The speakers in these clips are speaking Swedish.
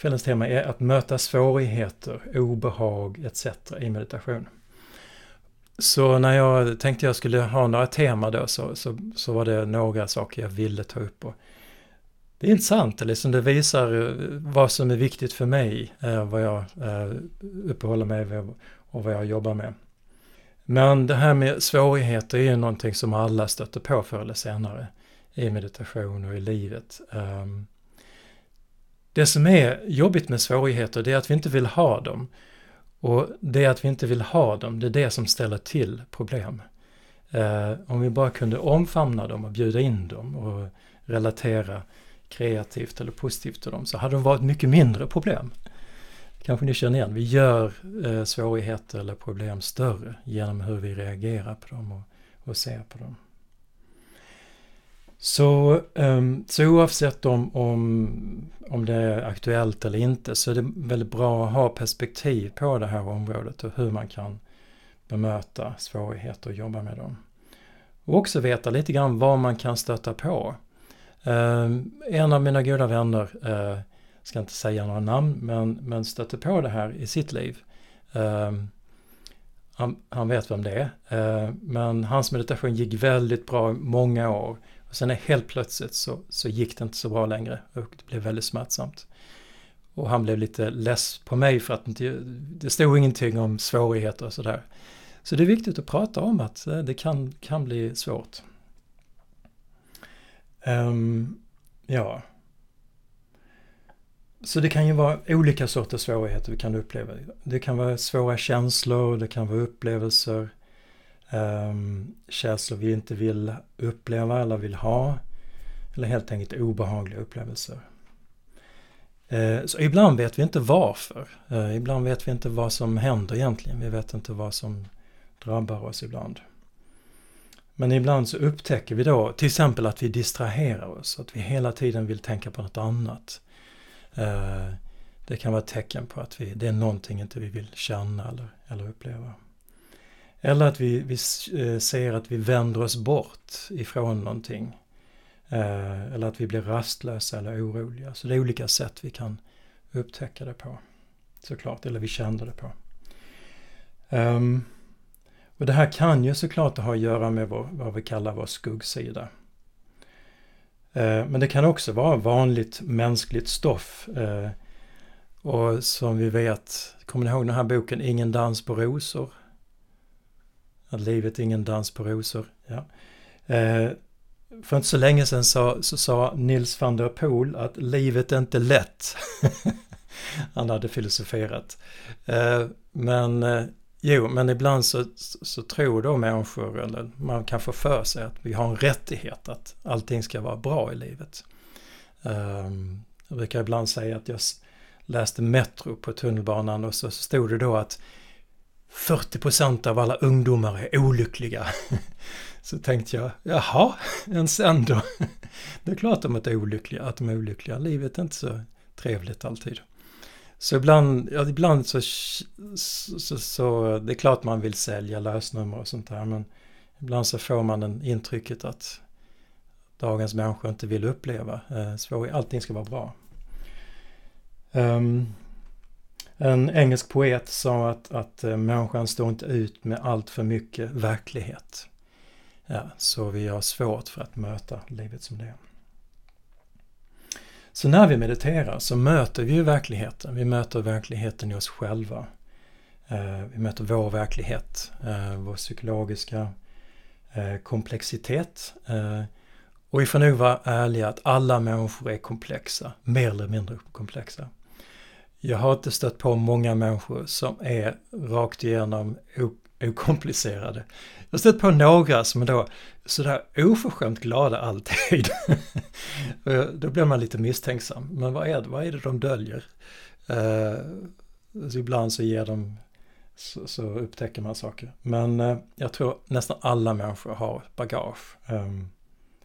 kvällens tema är att möta svårigheter, obehag etc. i meditation. Så när jag tänkte jag skulle ha några tema då så, så, så var det några saker jag ville ta upp. Och det är intressant, liksom det visar eh, vad som är viktigt för mig, eh, vad jag eh, uppehåller mig vid och vad jag jobbar med. Men det här med svårigheter är ju någonting som alla stöter på förr eller senare i meditation och i livet. Ehm, det som är jobbigt med svårigheter det är att vi inte vill ha dem. Och det att vi inte vill ha dem, det är det som ställer till problem. Eh, om vi bara kunde omfamna dem och bjuda in dem och relatera kreativt eller positivt till dem så hade de varit mycket mindre problem. Kanske ni känner igen, vi gör eh, svårigheter eller problem större genom hur vi reagerar på dem och, och ser på dem. Så, um, så oavsett om, om, om det är aktuellt eller inte så är det väldigt bra att ha perspektiv på det här området och hur man kan bemöta svårigheter och jobba med dem. Och också veta lite grann vad man kan stöta på. Um, en av mina goda vänner, uh, ska inte säga några namn, men, men stötte på det här i sitt liv. Um, han, han, vet vem det är, uh, men hans meditation gick väldigt bra många år och sen helt plötsligt så, så gick det inte så bra längre och det blev väldigt smärtsamt. Och han blev lite less på mig för att inte, det stod ingenting om svårigheter och sådär. Så det är viktigt att prata om att eh, det kan, kan bli svårt. Um, ja. Så det kan ju vara olika sorters svårigheter vi kan uppleva. Det kan vara svåra känslor, det kan vara upplevelser, um, känslor vi inte vill uppleva eller vill ha. Eller helt enkelt obehagliga upplevelser. Uh, så ibland vet vi inte varför. Uh, ibland vet vi inte vad som händer egentligen. Vi vet inte vad som drabbar oss ibland. Men ibland så upptäcker vi då till exempel att vi distraherar oss, att vi hela tiden vill tänka på något annat. Uh, det kan vara ett tecken på att vi, det är någonting inte vi vill känna eller, eller uppleva. Eller att vi, vi eh, ser att vi vänder oss bort ifrån någonting. Eh, eller att vi blir rastlösa eller oroliga. Så det är olika sätt vi kan upptäcka det på. Såklart, eller vi känner det på. Um, och det här kan ju såklart ha att göra med vår, vad vi kallar vår skuggsida. Uh, men det kan också vara vanligt mänskligt stoff. Uh, och som vi vet, kommer ni ihåg den här boken Ingen dans på rosor? Att livet är ingen dans på rosor. Ja. Eh, för inte så länge sedan så, så sa Nils van der Poel att livet är inte lätt. Han hade filosoferat. Eh, men eh, jo, men ibland så, så, så, tror då människor, eller man kan få för sig att vi har en rättighet att allting ska vara bra i livet. Eh, jag brukar ibland säga att jag läste Metro på tunnelbanan och så stod det då att 40% av alla ungdomar är olyckliga. Så tänkte jag, jaha, ens sen då? Det är klart att de är olyckliga, att de är olyckliga. Livet är inte så trevligt alltid. Så ibland, ja, ibland så, så, så, det är klart man vill sälja lösnummer och sånt där, men ibland så får man en intrycket att dagens människor inte vill uppleva eh, svårigheter. Allting ska vara bra. Um, en engelsk poet sa att, att eh, människan står inte ut med allt för mycket verklighet. Ja, så vi har svårt för att möta livet som det är. Så när vi mediterar så möter vi ju verkligheten. Vi möter verkligheten i oss själva. Eh, vi möter vår verklighet, eh, vår psykologiska komplexitet. Och vi får nog vara ärliga att alla människor är komplexa, mer eller mindre komplexa. Jag har inte stött på många människor som är rakt igenom okomplicerade. Jag har stött på några som är då sådär oförskämt glada alltid. då blir man lite misstänksam. Men vad är det, vad är det de döljer? Uh, så ibland så ger de, så, så upptäcker man saker. Men uh, jag tror nästan alla människor har bagage. Um,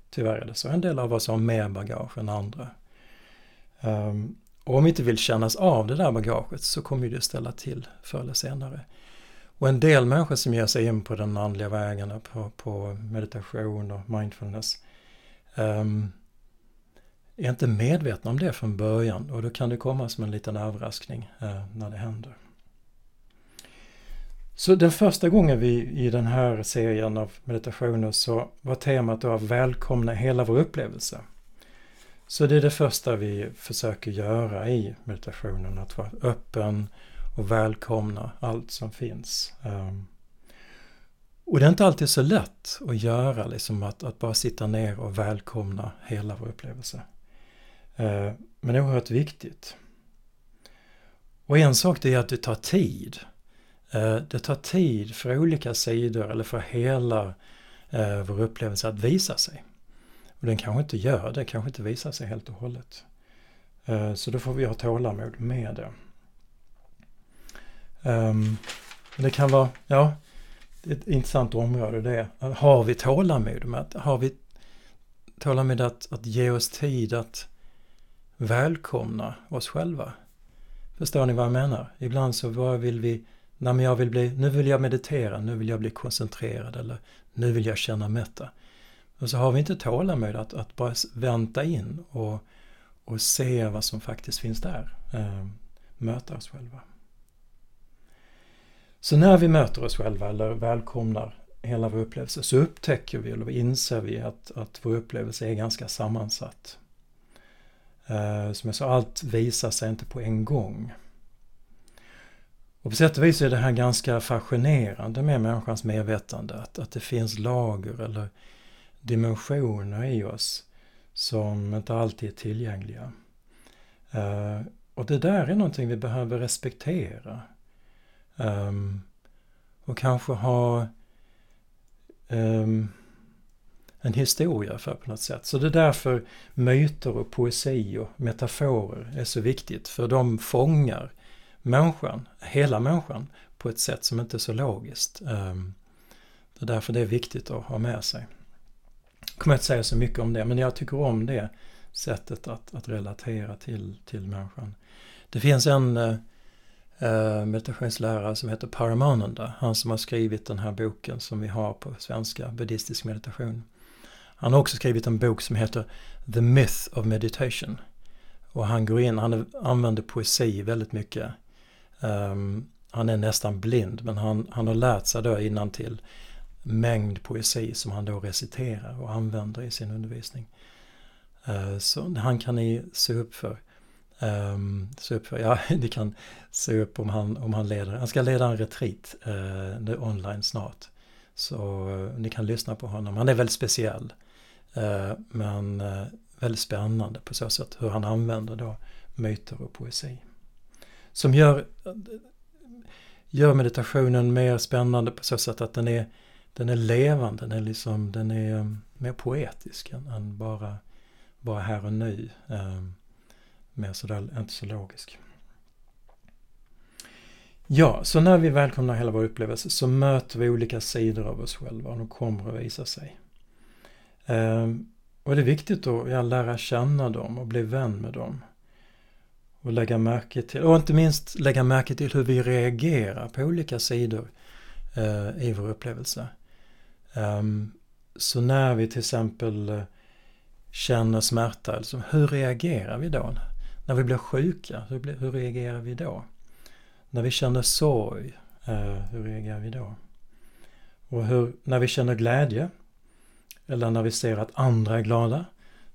tyvärr är det så. En del av oss har mer bagage än andra. Um, och om vi inte vill kännas av det där bagaget så kommer det ställa till förr eller senare. Och en del människor som ger sig in på den andliga vägen, på, på meditation och mindfulness, um, är inte medvetna om det från början och då kan det komma som en liten överraskning uh, när det händer. Så den första gången vi i den här serien av meditationer så var temat då att välkomna hela vår upplevelse. Så det är det första vi försöker göra i meditationen, att vara öppen och välkomna allt som finns. Ehm, och det är inte alltid så lätt att göra, liksom att, att bara sitta ner och välkomna hela vår upplevelse. Ehm, men det är oerhört viktigt. Och en sak det är att det tar tid. Ehm, det tar tid för olika sidor eller för hela eh, vår upplevelse att visa sig. Och den kanske inte gör det, kanske inte visar sig helt och hållet. Eh, så då får vi ha tålamod med det. Ehm, det kan vara, ja, ett intressant område det. Eh, har vi tålamod med att, har vi tålamod att, att ge oss tid att välkomna oss själva? Förstår ni vad jag menar? Ibland så bara vill vi, Nej men jag vill bli, nu vill jag meditera, nu vill jag bli koncentrerad eller nu vill jag känna mätta. Och så har vi inte tålamod att, att bara vänta in och, och se vad som faktiskt finns där. Eh, möta oss själva. Så när vi möter oss själva eller välkomnar hela vår upplevelse så upptäcker vi eller inser vi att, att vår upplevelse är ganska sammansatt. Eh, som jag sa, allt visar sig inte på en gång. Och på sätt och vis är det här ganska fascinerande med människans medvetande, att, att det finns lager eller dimensioner i oss som inte alltid är tillgängliga. Eh, och det där är någonting vi behöver respektera. Ehm, och kanske ha ehm, en historia för på något sätt. Så det är därför myter och poesi och metaforer är så viktigt. För de fångar människan, hela människan, på ett sätt som inte är så logiskt. Ehm, det är därför det är viktigt att ha med sig. Jag kommer inte säga så mycket om det, men jag tycker om det sättet att, att relatera till, till människan. Det finns en eh, eh, meditationslärare som heter Paramananda. Han som har skrivit den här boken som vi har på svenska, Buddhistisk meditation. Han har också skrivit en bok som heter The Myth of Meditation. Och han går in, han använder poesi väldigt mycket. Um, han är nästan blind men han, han har lärt sig då innan till mängd poesi som han då reciterar och använder i sin undervisning. Eh, så han kan ni se upp för. Ehm, um, så upp, ja, ni kan se upp om han, om han leder, han ska leda en retreat uh, online snart. Så uh, ni kan lyssna på honom. Han är väldigt speciell. Uh, men uh, väldigt spännande på så sätt hur han använder då myter och poesi. Som gör, gör meditationen mer spännande på så sätt att den är, den är levande, den är, liksom, den är eh, mer poetisk än, än, bara, bara här och nu. Eh, mer sådär, inte så logisk. Ja, så när vi välkomnar hela vår upplevelse så möter vi olika sidor av oss själva och de kommer att visa sig. Ehm, och det är viktigt att ja, lära känna dem och bli vän med dem. Och lägga märke till, och inte minst lägga märke till hur vi reagerar på olika sidor eh, i vår upplevelse. Um, så när vi till exempel eh, känner smärta, alltså, hur reagerar vi då? När vi blir sjuka, hur, blir, hur reagerar vi då? När vi känner sorg, eh, hur reagerar vi då? Och hur, när vi känner glädje, eller när vi ser att andra är glada,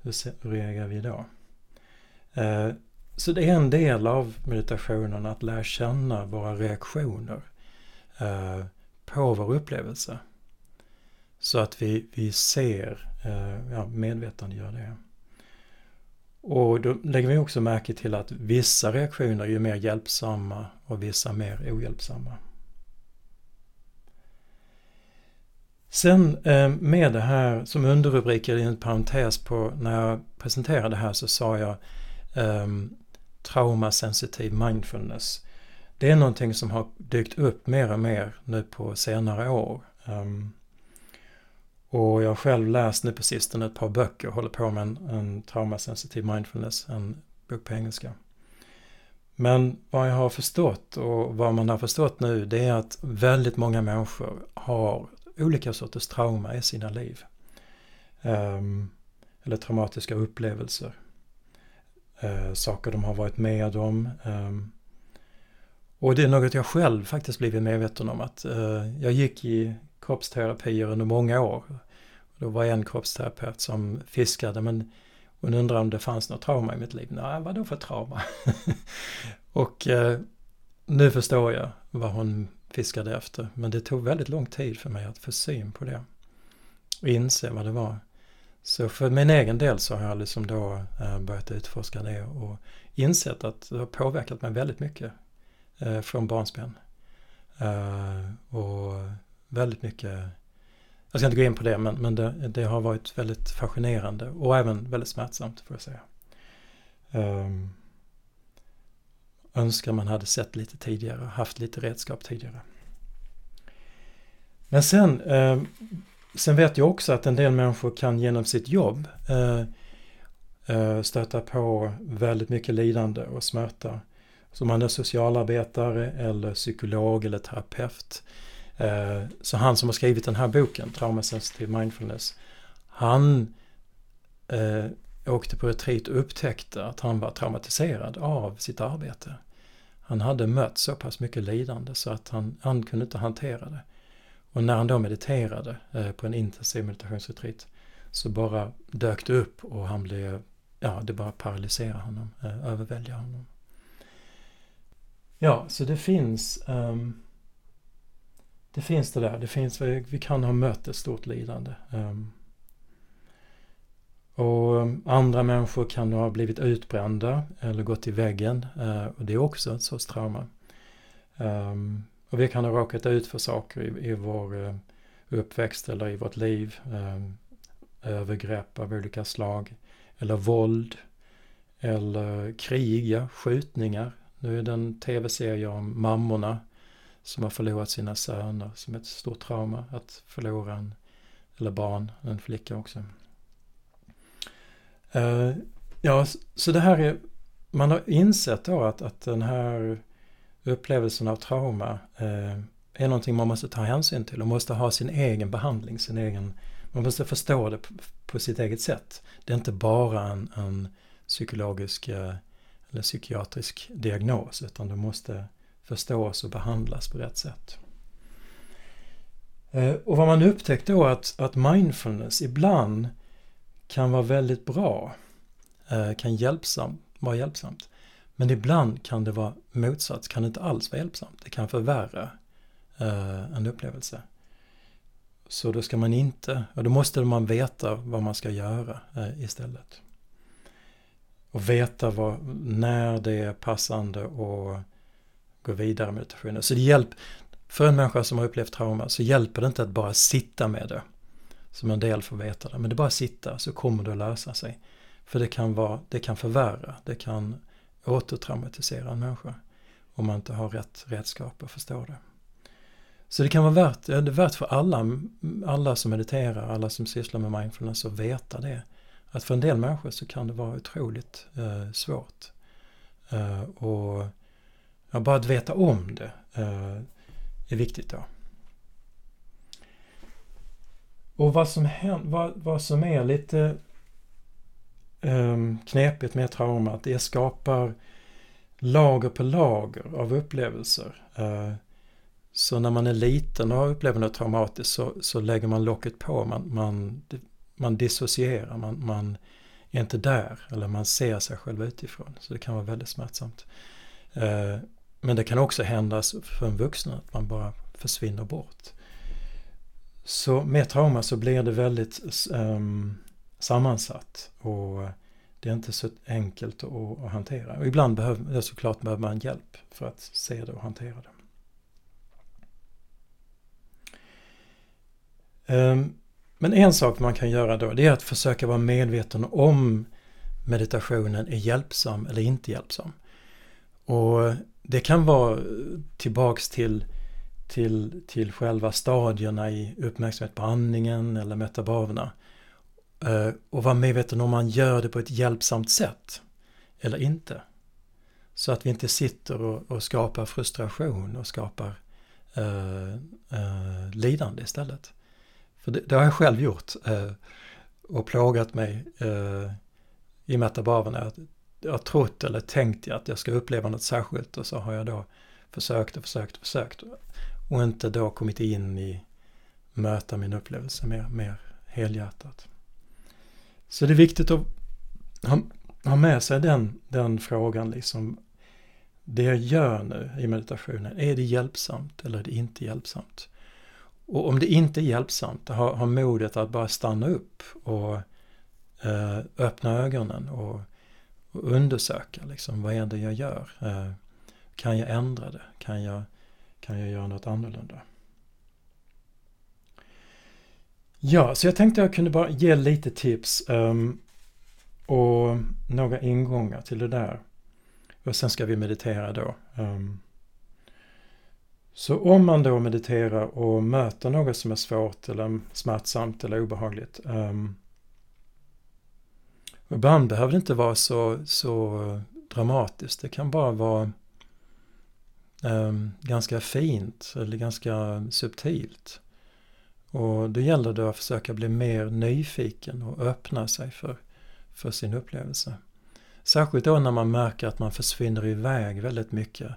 hur, hur reagerar vi då? Eh, så det är en del av meditationen att lära känna våra reaktioner på vår upplevelse. Så att vi, vi ser, eh, ja, medvetandegör det. Och då lägger vi också märke till att vissa reaktioner är mer hjälpsamma och vissa mer ohjälpsamma. Sen eh, med det här som underrubriker i en parentes på när jag presenterade det här så sa jag um, traumasensitiv mindfulness. Det är någonting som har dykt upp mer och mer nu på senare år. Um, och jag har själv läst nu på sistone ett par böcker och håller på med en, en traumasensitiv mindfulness, en bok på engelska. Men vad jag har förstått och vad man har förstått nu det är att väldigt många människor har olika sorters trauma i sina liv. Um, eller traumatiska upplevelser. Uh, saker de har varit med om. Um, och det är något jag själv faktiskt blivit medveten om att uh, jag gick i kroppsterapier under många år. Då var en kroppsterapeut som fiskade men hon undrade om det fanns något trauma i mitt liv. Nej, vadå för trauma? och eh, nu förstår jag vad hon fiskade efter. Men det tog väldigt lång tid för mig att få syn på det. Och inse vad det var. Så för min egen del så har jag liksom då eh, börjat utforska det och insett att det har påverkat mig väldigt mycket eh, från barnsben. Eh, och väldigt mycket, jag ska inte gå in på det, men, men det, det har varit väldigt fascinerande och även väldigt smärtsamt får jag säga. Um, önskar man hade sett lite tidigare, haft lite redskap tidigare. Men sen, eh, sen vet jag också att en del människor kan genom sitt jobb eh, eh stöta på väldigt mycket lidande och smärta. Så man är socialarbetare eller psykolog eller terapeut. Eh, så han som har skrivit den här boken, Traumasensitive Mindfulness, han eh, åkte på retreat och upptäckte att han var traumatiserad av sitt arbete. Han hade mött så pass mycket lidande så att han, han kunde inte hantera det. Och när han då mediterade eh, på en intensiv meditationsretreat så bara dök det upp och han blev, ja det bara paralyserade honom, eh, honom. Ja, så det finns um, det finns det där, det finns, vi kan ha mött ett stort lidande. Um, och ehm, andra människor kan ha blivit utbrända eller gått i väggen uh, och det är också ett sorts trauma. Um, och vi kan ha råkat ut för saker i, i vår uh, uppväxt eller i vårt liv. Um, övergrepp av olika slag. Eller våld. Eller krig, skjutningar. Nu är det en tv-serie om mammorna som har förlorat sina söner som ett stort trauma att förlora en, eller barn, en flicka också. Uh, ja, så det här är, man har insett då att, att den här upplevelsen av trauma uh, är någonting man måste ta hänsyn till och måste ha sin egen behandling, sin egen, man måste förstå det på, på sitt eget sätt. Det är inte bara en, en psykologisk uh, eller psykiatrisk diagnos utan du måste förstås och behandlas på rätt sätt. Eh, och vad man upptäckte då att, att mindfulness ibland kan vara väldigt bra, eh, kan hjälpsam, vara hjälpsamt. Men ibland kan det vara motsats, kan det inte alls vara hjälpsamt. Det kan förvärra eh, en upplevelse. Så då ska man inte, och då måste man veta vad man ska göra istället. Och veta vad, när det är passande och gå vidare med meditationen. Så det hjälper, för en människa som har upplevt trauma så hjälper det inte att bara sitta med det. Som en del får veta det. Men det är bara att sitta så kommer det att lösa sig. För det kan, vara, det kan förvärra, det kan återtraumatisera en människa. Om man inte har rätt redskap att förstå det. Så det kan vara värt, det är värt för alla, alla som mediterar, alla som sysslar med mindfulness att veta det. Att för en del människor så kan det vara otroligt eh, svårt. Eh, och Ja, bara att veta om det eh, är viktigt då. Och vad som, händer, vad, vad som är lite um, knepigt med trauma, att det skapar lager på lager av upplevelser. Uh, så när man är liten och har upplever något traumatiskt så, så lägger man locket på, man, man, man dissocierar, man, man är inte där eller man ser sig själv utifrån. Så det kan vara väldigt smärtsamt. Uh, men det kan också hända för en vuxen att man bara försvinner bort. Så med trauma så blir det väldigt um, sammansatt och det är inte så enkelt att, att hantera. Och ibland behöver, såklart behöver man hjälp för att se det och hantera det. Um, men en sak man kan göra då det är att försöka vara medveten om meditationen är hjälpsam eller inte hjälpsam. Och det kan vara tillbaks till, till, till själva stadierna i uppmärksamhet på andningen eller metabaverna. Eh, och vara medveten om man gör det på ett hjälpsamt sätt eller inte. Så att vi inte sitter och, och skapar frustration och skapar uh, uh, lidande istället. För det, det, har jag själv gjort och plågat mig i metabaverna jag har trott eller tänkt att jag ska uppleva något särskilt och så har jag då försökt och försökt och försökt och inte då kommit in i möta min upplevelse mer, mer helhjärtat. Så det är viktigt att ha, ha med sig den, den frågan liksom. Det jag gör nu i meditationen, är det hjälpsamt eller är det inte hjälpsamt? Och om det inte är hjälpsamt, ha, ha modet att bara stanna upp och eh, öppna ögonen och, och, undersöka liksom, vad är det jag gör? Eh, kan jag ändra det? Kan jag, kan jag göra något annorlunda? Ja, så jag tänkte jag kunde bara ge lite tips um, och några ingångar till det där. Och sen ska vi meditera då. Um, så om man då mediterar och möter något som är svårt eller smärtsamt eller obehagligt. Ehm, Ibland behöver det inte vara så, så dramatiskt. Det kan bara vara um, ganska fint eller ganska subtilt. Och då gäller det att försöka bli mer nyfiken och öppna sig för, för sin upplevelse. Särskilt då när man märker att man försvinner iväg väldigt mycket.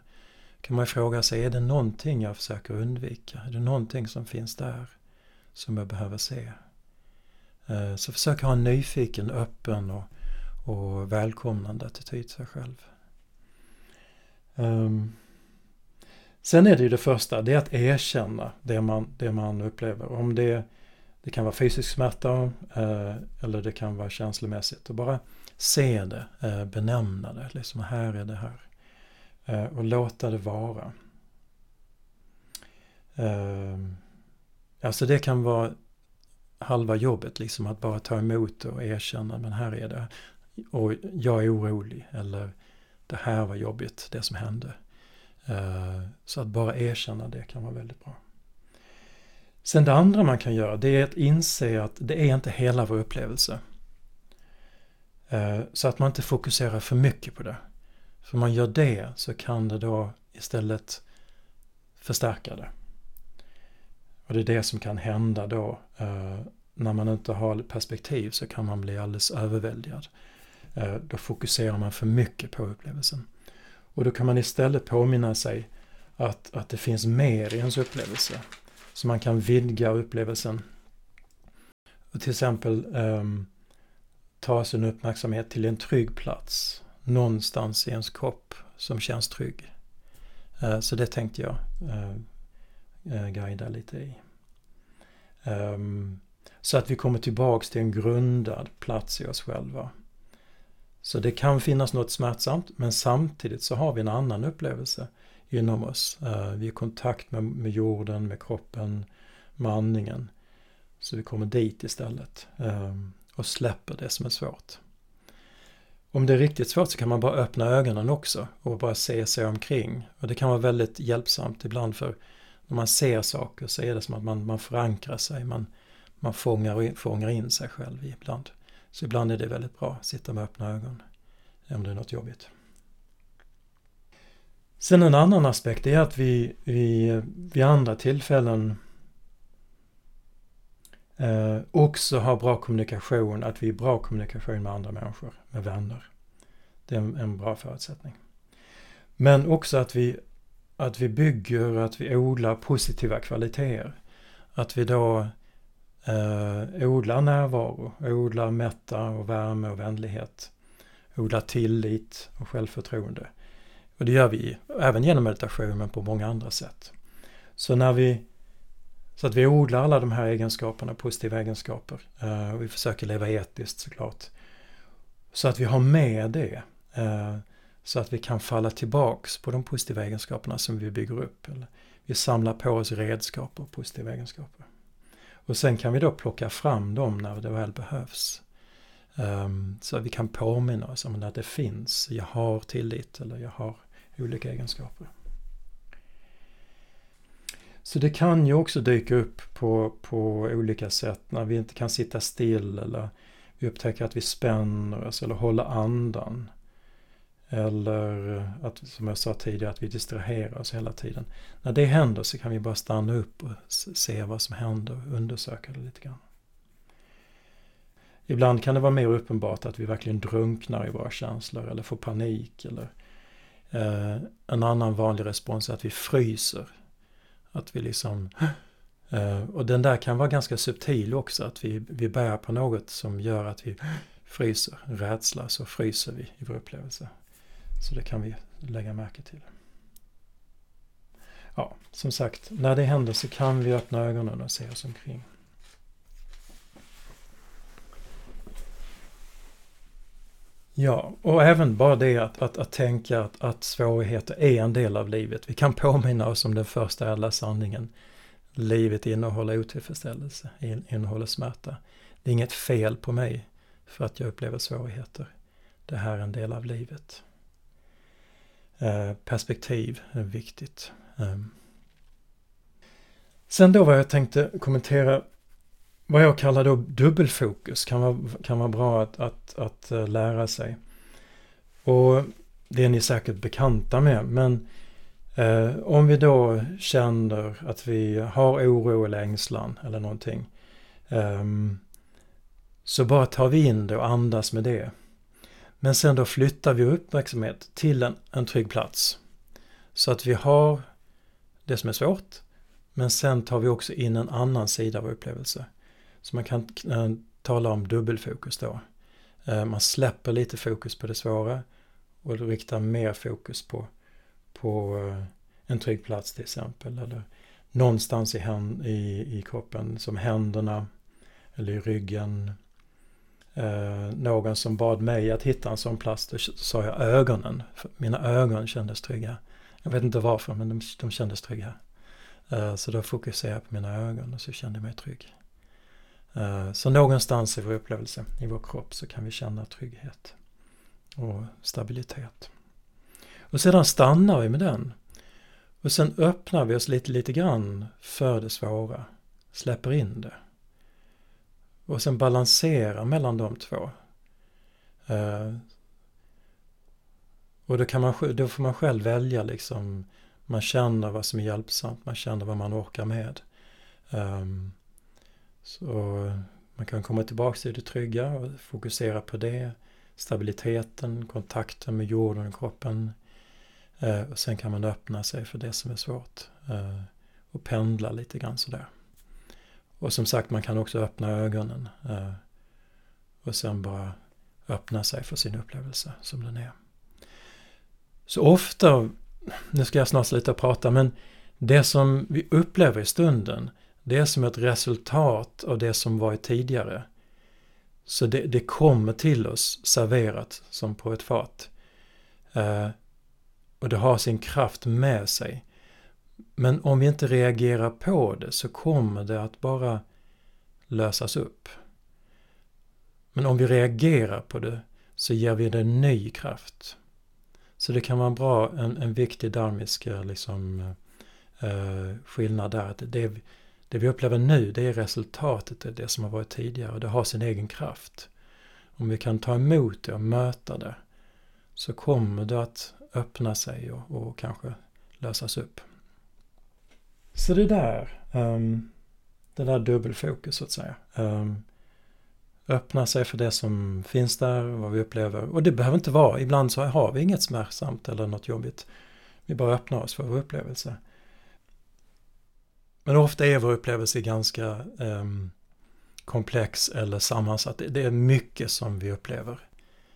Kan man fråga sig, är det någonting jag försöker undvika? Är det någonting som finns där som jag behöver se? Eh, så försök ha en nyfiken, öppen och, och välkomnande attityd till sig själv. Um, Sen är det ju det första, det är att erkänna det man, det man upplever. Om det, det kan vara fysisk smärta eh, eller det kan vara känslomässigt. Och bara se det, eh, benämna det, liksom här är det här. Eh, och låta det vara. Ehm, alltså det kan vara halva jobbet, liksom att bara ta emot och erkänna, men här är det. Och jag är orolig, eller det här var jobbigt, det som hände. Eh, så att bara erkänna det kan vara väldigt bra. Sen det andra man kan göra det är att inse att det är inte hela vår upplevelse. Eh, så att man inte fokuserar för mycket på det. För om man gör det så kan det då istället förstärka det. Och det är det som kan hända då. Eh, när man inte har perspektiv så kan man bli alldeles överväldigad. Eh, då fokuserar man för mycket på upplevelsen. Och då kan man istället påminna sig att, att det finns mer i ens upplevelse. Så man kan vidga upplevelsen. Och till exempel um, ta sin uppmärksamhet till en trygg plats. Någonstans i ens kropp som känns trygg. Uh, så det tänkte jag uh, eh, guida lite i. Um, så att vi kommer tillbaks till en grundad plats i oss själva. Så det kan finnas något smärtsamt men samtidigt så har vi en annan upplevelse inom oss. Uh, vi är i kontakt med, med jorden, med kroppen, med andningen. Så vi kommer dit istället ehm, och släpper det som är svårt. Om det är riktigt svårt så kan man bara öppna ögonen också och bara se sig omkring. Och det kan vara väldigt hjälpsamt ibland för när man ser saker så är det som att man, man förankrar sig, man, man fångar, fångar in sig själv ibland. Så ibland är det väldigt bra att sitta med öppna ögon om det är något jobbigt. Sen en annan aspekt är att vi, vi vid andra tillfällen eh, också har bra kommunikation, att vi är bra kommunikation med andra människor, med vänner. Det är en, en bra förutsättning. Men också att vi, att vi bygger, att vi odlar positiva kvaliteter. Att vi då eh, odlar närvaro, odlar mätta och värme och vänlighet. Odlar tillit och självförtroende. Och det gör vi även genom meditation men på många andra sätt. Så när vi så att vi odlar alla de här egenskaperna, positiva egenskaper. Eh, och vi försöker leva etiskt såklart. Så att vi har med det. Eh, så att vi kan falla tillbaks på de positiva egenskaperna som vi bygger upp. Eller vi samlar på oss redskap och positiva egenskaper. Och sen kan vi då plocka fram dem när det väl behövs. Um, så vi kan påminna oss om att det finns, jag har tillit eller jag har olika egenskaper. Så det kan ju också dyka upp på, på olika sätt när vi inte kan sitta still eller vi upptäcker att vi spänner oss eller håller andan. Eller eh, att, som jag sa tidigare, att vi distraherar oss hela tiden. När det händer så kan vi bara stanna upp och se vad som händer och undersöka det lite grann. Ibland kan det vara mer uppenbart att vi verkligen drunknar i våra känslor eller får panik. Eller, eh, en annan vanlig respons är att vi fryser. Att vi liksom... Eh, och den där kan vara ganska subtil också, att vi, vi bär på något som gör att vi fryser. Rädsla, så fryser vi i vår upplevelse. Så det kan vi lägga märke till. Ja, som sagt, när det händer så kan vi öppna ögonen och se oss omkring. Ja, och även bara det att, att, att tänka att, att svårigheter är en del av livet. Vi kan påminna oss om den första ädla sanningen. Livet innehåller otillfredsställelse, innehåller smärta. Det är inget fel på mig för att jag upplever svårigheter. Det här är en del av livet. Eh, perspektiv är viktigt. Ehm. Sen då vad jag tänkte kommentera vad jag kallar då dubbelfokus kan vara, kan vara bra att, att, att eh, lära sig. Och det är ni säkert bekanta med, men eh, om vi då känner att vi har oro eller ängslan eller någonting. Eh, så bara tar vi in det och andas med det. Men sen då flyttar vi uppmärksamhet till en, en trygg plats. Så att vi har det som är svårt, men sen tar vi också in en annan sida av upplevelse. Så man kan äh, tala om dubbelfokus då. Äh, man släpper lite fokus på det svåra och riktar mer fokus på, på äh, en trygg plats till exempel. Eller någonstans i, i, i kroppen som händerna eller i ryggen. Eh, någon som bad mig att hitta en sån plats, då sa jag ögonen. Mina ögon kändes trygga. Jag vet inte varför, men de, de kändes trygga. Eh, så då fokuserade jag på mina ögon och så kände jag mig trygg. Eh, så någonstans i vår upplevelse, i vår kropp, så kan vi känna trygghet och stabilitet. Och sedan stannar vi med den. Och sen öppnar vi oss lite, lite grann för det svåra. Släpper in det. Och sen balansera mellan de två. Eh, och då, kan man, då får man själv välja liksom. Man känner vad som är hjälpsamt, man känner vad man orkar med. Um, så man kan komma tillbaka till det trygga och fokusera på det. Stabiliteten, kontakten med jorden och kroppen. Eh, och sen kan man öppna sig för det som är svårt. Eh, och pendla lite grann sådär. Och som sagt, man kan också öppna ögonen. Eh, och sen bara öppna sig för sin upplevelse som den är. Så ofta, nu ska jag snart sluta prata, men det som vi upplever i stunden det är som ett resultat av det som varit tidigare. Så det, det kommer till oss serverat som på ett fat. Eh, och det har sin kraft med sig. Men om vi inte reagerar på det så kommer det att bara lösas upp. Men om vi reagerar på det så ger vi det ny kraft. Så det kan vara bra, en, en viktig dharmisk eh, liksom, eh, skillnad där. Att det, det vi upplever nu, det är resultatet av det som har varit tidigare och det har sin egen kraft. Om vi kan ta emot det och möta det så kommer det att öppna sig och, och kanske lösas upp. Så det där, um, det där dubbelfokus så att säga. Um, öppna sig för det som finns där, vad vi upplever. Och det behöver inte vara, ibland så har vi inget smärtsamt eller något jobbigt. Vi bara öppnar oss för vår upplevelse. Men ofta är vår upplevelse ganska um, komplex eller sammansatt. Det är mycket som vi upplever.